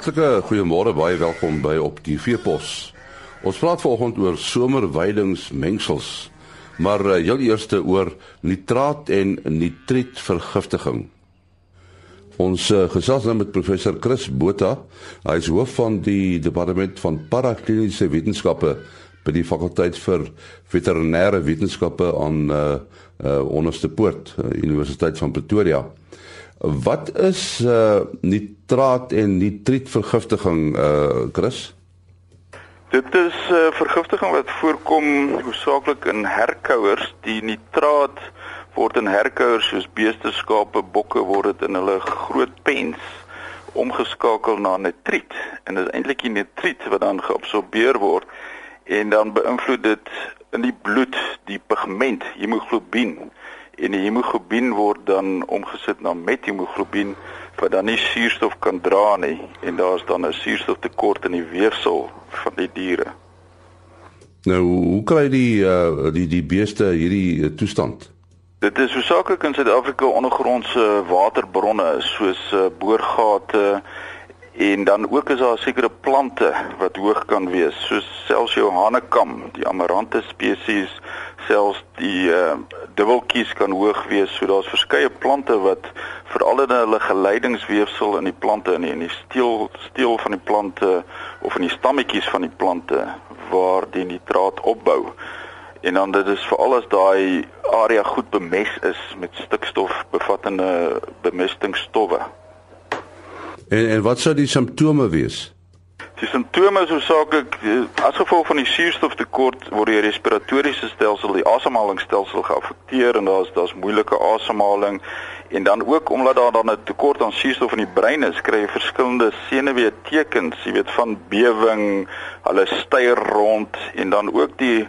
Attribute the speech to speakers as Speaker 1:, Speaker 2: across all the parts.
Speaker 1: Hartlike goeiemôre, baie welkom by op die Veepos. Ons praat vanoggend oor somerweidingsmengsels, maar uh, heel eerste oor nitraat en nitrietvergiftiging. Ons uh, gesels nou met professor Chris Botha. Hy is hoof van die departement van parakliniese wetenskappe by die fakulteit vir veterinêre wetenskappe aan uh, uh Onderste Poort, uh, Universiteit van Pretoria. Wat is uh nitraat en nitrietvergiftiging uh Chris?
Speaker 2: Dit is 'n uh, vergiftiging wat voorkom hoofsaaklik in herkouers. Die nitraat word in herkouers soos beeste, skape, bokke word dit in hulle groot pens omgeskakel na nitriet en dit is eintlik die nitriet wat dan geabsorbeer word en dan beïnvloed dit in die bloed die pigment hemoglobien en die hemoglobien word dan omgesit na methemoglobien wat dan nie suurstof kan dra nie en daar's dan 'n suurstoftekort in die weefsel van die diere.
Speaker 1: Nou, hoe kry die uh, die die beeste hierdie uh, toestand?
Speaker 2: Dit is hoofsaaklik in Suid-Afrika ondergrondse waterbronne soos uh, boorgate en dan ook is daar sekere plante wat hoog kan wees soos selfs jou hanekam, die amarante spesies selfs die uh, dubbeltjies kan hoog wees. So daar's verskeie plante wat veral in hulle geleidingsweefsel in die plante in die, in die steel steel van die plante of in die stammetjies van die plante waar die nitraat opbou. En dan dit is veral as daai area goed bemes is met stikstof bevattende bemestingsstowwe.
Speaker 1: En en wat sou die simptome wees?
Speaker 2: Die simptome is hoofsaaklik as gevolg van die suurstoftekort word die respiratoriese stelsel, die asemhalingsstelsel geaffekteer en daar's daar's moeilike asemhaling en dan ook omdat daar dan 'n tekort aan suurstof in die brein is, kry jy verskillende senuwee tekens, jy weet van bewing, hulle styr rond en dan ook die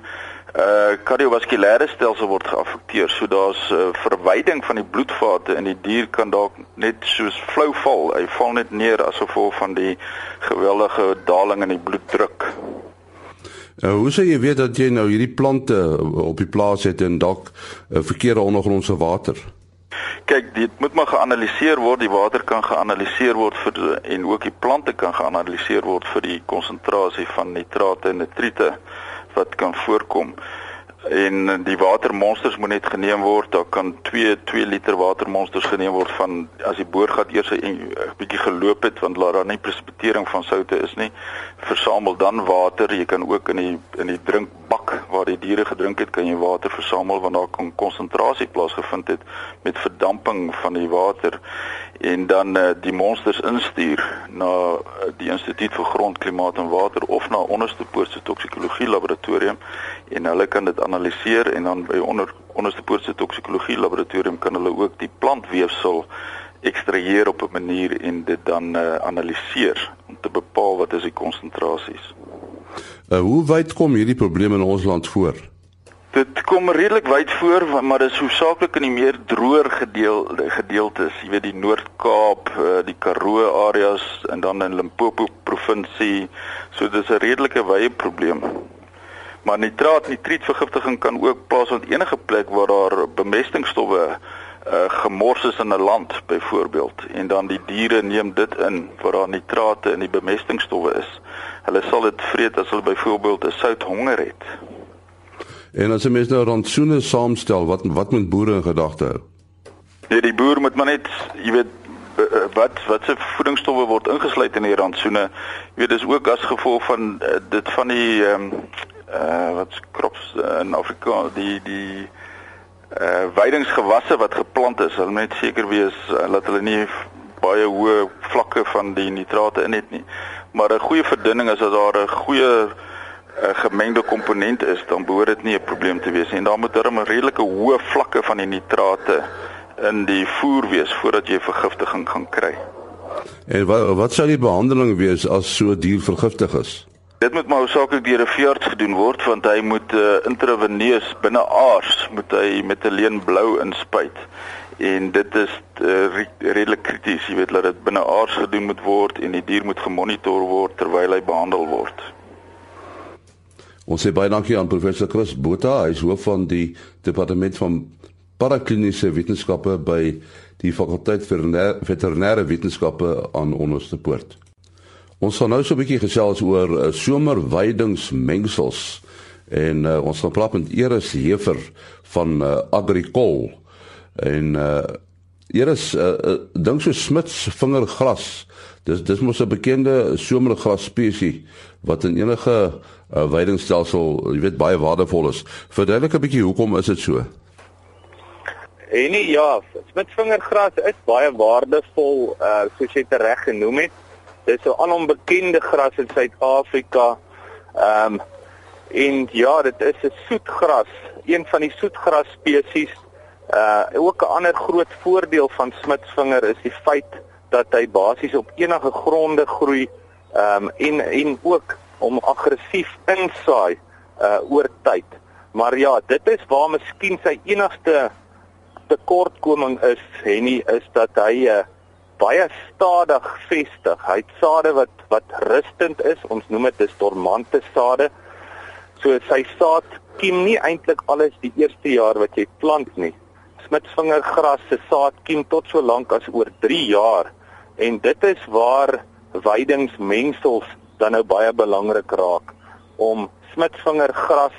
Speaker 2: uh kardiovaskulêre stelsel word geaffekteer. So daar's 'n uh, verwyding van die bloedvate en die dier kan dalk net soos flou val. Hy val net neer as gevolg van die geweldige daling in die bloeddruk.
Speaker 1: Uh, hoe sê jy weet dat jy nou hierdie plante op die plaas het en dalk uh, verkeerde ondergrondse water?
Speaker 2: Kyk, dit moet maar geanaliseer word. Die water kan geanaliseer word vir en ook die plante kan geanaliseer word vir die konsentrasie van nitrate en nitriete wat kan voorkom. En die watermonsters moet net geneem word. Daar kan 2 2 liter watermonsters geneem word van as die boorgat eers 'n bietjie geloop het want daar nie presipitering van soutte is nie versamel dan water. Jy kan ook in die in die drinkbak waar die diere gedrink het kan jy water versamel want daar kan konsentrasie plaasgevind het met verdamping van die water en dan uh, die monsters instuur na uh, die instituut vir grond klimaat en water of na onderste poortse toksikologie laboratorium en hulle kan dit analiseer en dan by onder onderste poortse toksikologie laboratorium kan hulle ook die plantweefsel ekstraheer op 'n manier en dit dan uh, analiseer om te bepaal wat is die konsentrasies.
Speaker 1: Uh, hoe wyd kom hierdie probleme in ons land voor?
Speaker 2: Dit kom redelik wyd voor, maar dit is hoofsaaklik in die meer droër gedeel gedeeltes, jy weet die Noord-Kaap, eh, die Karoo areas en dan in Limpopo provinsie. So dis 'n redelike wye probleem. Maar nitraat, nitrietvergiftiging kan ook plaasvind enige plek waar daar bemestingstowwe uh, gemors is in 'n land byvoorbeeld en dan die diere neem dit in waar daar nitrate in die bemestingstowwe is. Hulle sal dit vreet as hulle byvoorbeeld 'n sout honger het.
Speaker 1: En as jy mens nou rantsoene saamstel, wat wat moet boere in gedagte hou?
Speaker 2: Nee, die boer moet maar net, jy weet, eh, wat wat se voedingsstowwe word ingesluit in die rantsoene. Jy weet, dis ook as gevolg van uh, dit van die ehm um, uh wat krops uh, in Afrika, die die uh weidingsgewasse wat geplant is. Hulle moet seker wees uh, dat hulle nie baie hoë vlakke van die nitrate in het nie. Maar 'n goeie verdunning is as daar 'n goeie 'n gemengde komponent is, dan behoort dit nie 'n probleem te wees nie. En daar moet darm 'n redelike hoë vlakke van die nitrate in die voer wees voordat jy vergiftiging gaan kry.
Speaker 1: En wat wat sou die behandeling wees as so dier vergiftig is?
Speaker 2: Dit moet maar hoofsaaklik deur 'n veearts gedoen word want hy moet uh, intraveneus binne aars moet hy met 'n leen blou inspuit. En dit is uh, redelik krities, jy weet dat dit binne aars gedoen moet word en die dier moet gemonitor word terwyl hy behandel word.
Speaker 1: Ons sê baie dankie aan professor Chris Botha, hy is hoof van die departement van parakliniese wetenskappe by die fakulteit vir veterinêre wetenskappe aan Onderste Poort. Ons gaan nou so 'n bietjie gesels oor uh, somerweidingsmengsels. En uh, ons gaan praat met Eris Hefer van uh, Agricol. En uh, Eris uh, uh, dink so Smits vingergras. Dis dis mos 'n bekende somergras spesies wat in enige uh, weidingstelsel jy weet baie waardevol is. Verduidelik 'n bietjie hoekom is dit so?
Speaker 3: En nie, ja, smitsvingergras is baie waardevol, uh soos jy dit reg genoem het. Dit is 'n onombekende gras in Suid-Afrika. Ehm um, en ja, dit is 'n soetgras, een van die soetgras spesies. Uh ook 'n ander groot voordeel van smitsvinger is die feit dat hy basies op enige gronde groei ehm um, en en ook om aggressief insaai uh oor tyd. Maar ja, dit is waar miskien sy enigste tekortkoming is Henny is dat hy uh, baie stadig vestig. Hy het sade wat wat rustend is. Ons noem dit dis dormante sade. So sy saad kiem nie eintlik alles die eerste jaar wat jy plant nie. Smitsvingergras se saad kiem tot so lank as oor 3 jaar en dit is waar weidingsmengsels dan nou baie belangrik raak om smitsvingergras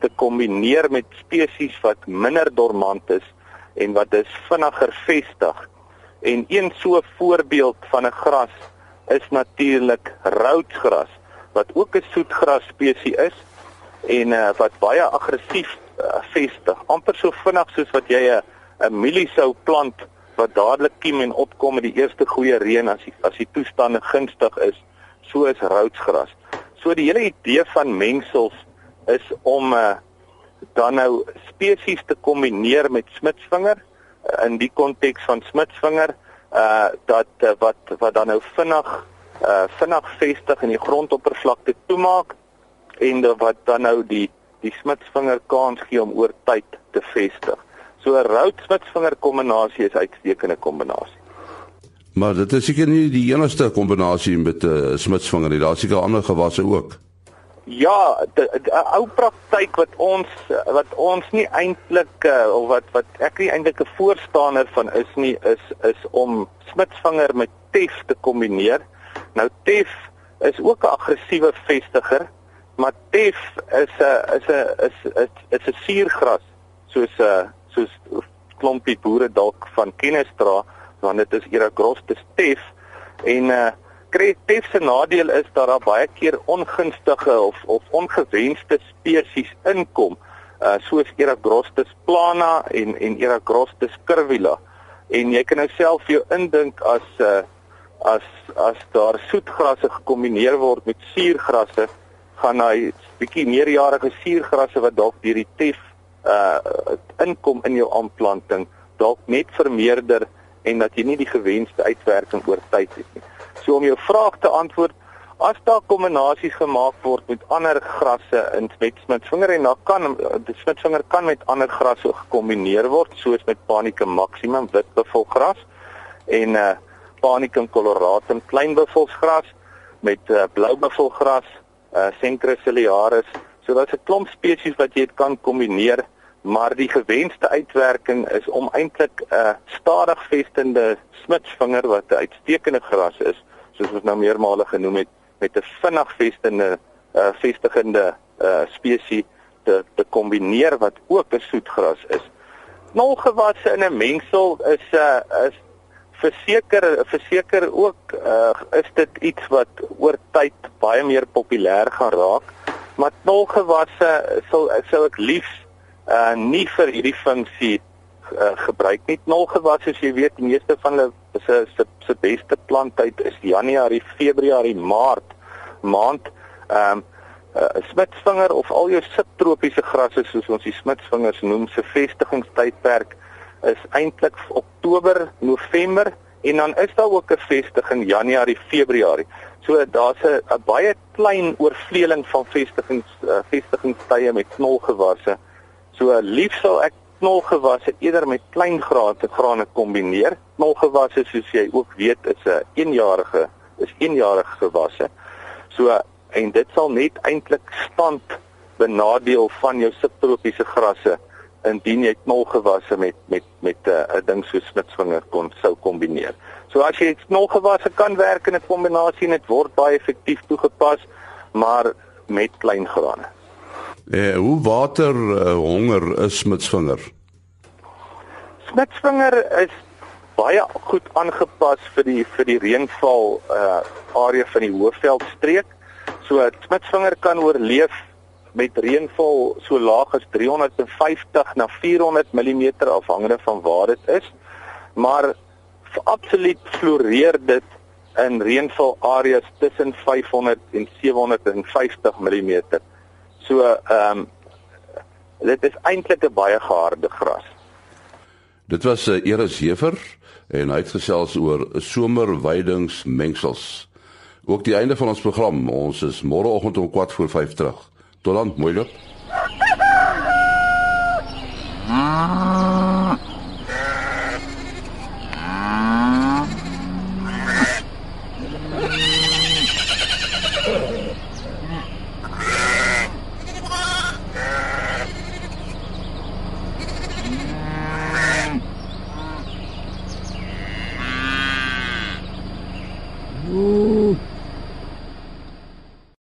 Speaker 3: te kombineer met spesies wat minder dormant is en wat dus vinniger vestig. En een so voorbeeld van 'n gras is natuurlik roodsgras wat ook 'n soetgras spesies is en uh, wat baie aggressief uh, vestig. amper so vinnig soos wat jy 'n 'n mieliesou plant wat dadelik kiem en opkom met die eerste goeie reën as die, as die toestande gunstig is, so is roodsgras. So die hele idee van mengsels is om 'n uh, dan nou spesies te kombineer met smitsvinger in die konteks van smitsvinger uh dat uh, wat wat dan nou vinnig uh vinnig vestig in die grondoppervlakte toemaak en uh, wat dan nou die die smitsvinger kans gee om oor tyd te vestig. So 'n rout smitsvinger kombinasie is uitstekende kombinasie.
Speaker 1: Maar dit is seker nie die enigste kombinasie met 'n uh, smitsvinger nie. Daar seker ander gewasse ook.
Speaker 3: Ja, 'n ou praktyk wat ons wat ons nie eintlik uh, of wat wat ek nie eintlik 'n voorstander van is nie is is om smitsvinger met tef te kombineer. Nou tef is ook 'n aggressiewe vestiger, maar tef is 'n is 'n is is is 'n suurgras soos 'n uh, soos klompie boere dalk van kennis dra, want dit is Eragrostes tef en uh, Kreatief se nadeel is dat daar baie keer ongunstige of of ongewenste spesies inkom, uh soos Eragrostis plana en en Eragrostis curvula. En jy kan nou self jou indink as uh as as daar soetgrasse gekombineer word met suurgrasse, gaan hy bietjie meerjarige suurgrasse wat dalk deur die tef uh inkom in jou aanplanting dalk net vermeerder en dat jy nie die gewenste uitwerking oor tyd het nie. So om jou vraag te antwoord, as daar kombinasies gemaak word met ander grasse in met smitsvinger en dan kan die smitsvinger kan met ander grasse gekombineer word soos met Panicum maximum witbuffelgras en uh Panicum coloratum kleinbuffelgras met uh, bloubuffelgras, uh Cenchrus ciliaris. So daar's 'n klomp spesies wat jy kan kombineer maar die gewenste uitwerking is om eintlik 'n uh, stadig vestende smitsvinger wat 'n uitstekende gras is soos ons nou meermale genoem het met 'n vinnig vestende uh, vestigende uh, spesies te te kombineer wat ook 'n soetgras is. Knolgewasse in 'n mengsel is 'n uh, is verseker verseker ook uh, is dit iets wat oor tyd baie meer populêr gaan raak. Maar knolgewasse sal sou ek liefs uh nie vir hierdie funksie uh, gebruik nie. Knolgewas soos jy weet, die meeste van hulle se se se beste planttyd is Januarie, Februarie, Maart maand. Ehm um, uh, smitsvinger of al jou subtropiese grasse soos ons die smitsvingers noem, se vestigingstydperk is eintlik Oktober, November en dan is daar ook 'n vestiging Januarie, Februarie. So daar's 'n baie klein oorvleeling van vestigings uh, vestigingstye met knolgewasse. So lief sal ek knolgewasse eerder met klein grane grane kombineer. Knolgewasse soos jy ook weet is 'n eenjarige is eenjarige gewasse. So en dit sal net eintlik stand benadeel van jou subtropiese grasse indien jy knolgewasse met met met 'n uh, ding soos smitsvinger kon sou kombineer. So as jy knolgewasse kan werk in 'n kombinasie en dit word baie effektief toegepas, maar met klein grane.
Speaker 1: Eh hoe water uh, honger is smitsvinger?
Speaker 3: Smitsvinger is baie goed aangepas vir die vir die reënval uh area van die Hoëveldstreek. So smitsvinger kan oorleef met reënval so laag as 350 na 400 mm afhangende van waar dit is. Maar absoluut floreer dit in reënval areas tussen 500 en 750 mm. So ehm um, dit is eintlik 'n baie geharde gras.
Speaker 1: Dit was uh, eh, Eris Hever en hy het gesels oor somerweidingsmengsels. Ook die einde van ons program. Ons is môreoggend om 4 voor 5 terug. Tot dan, mooi loop. Ah.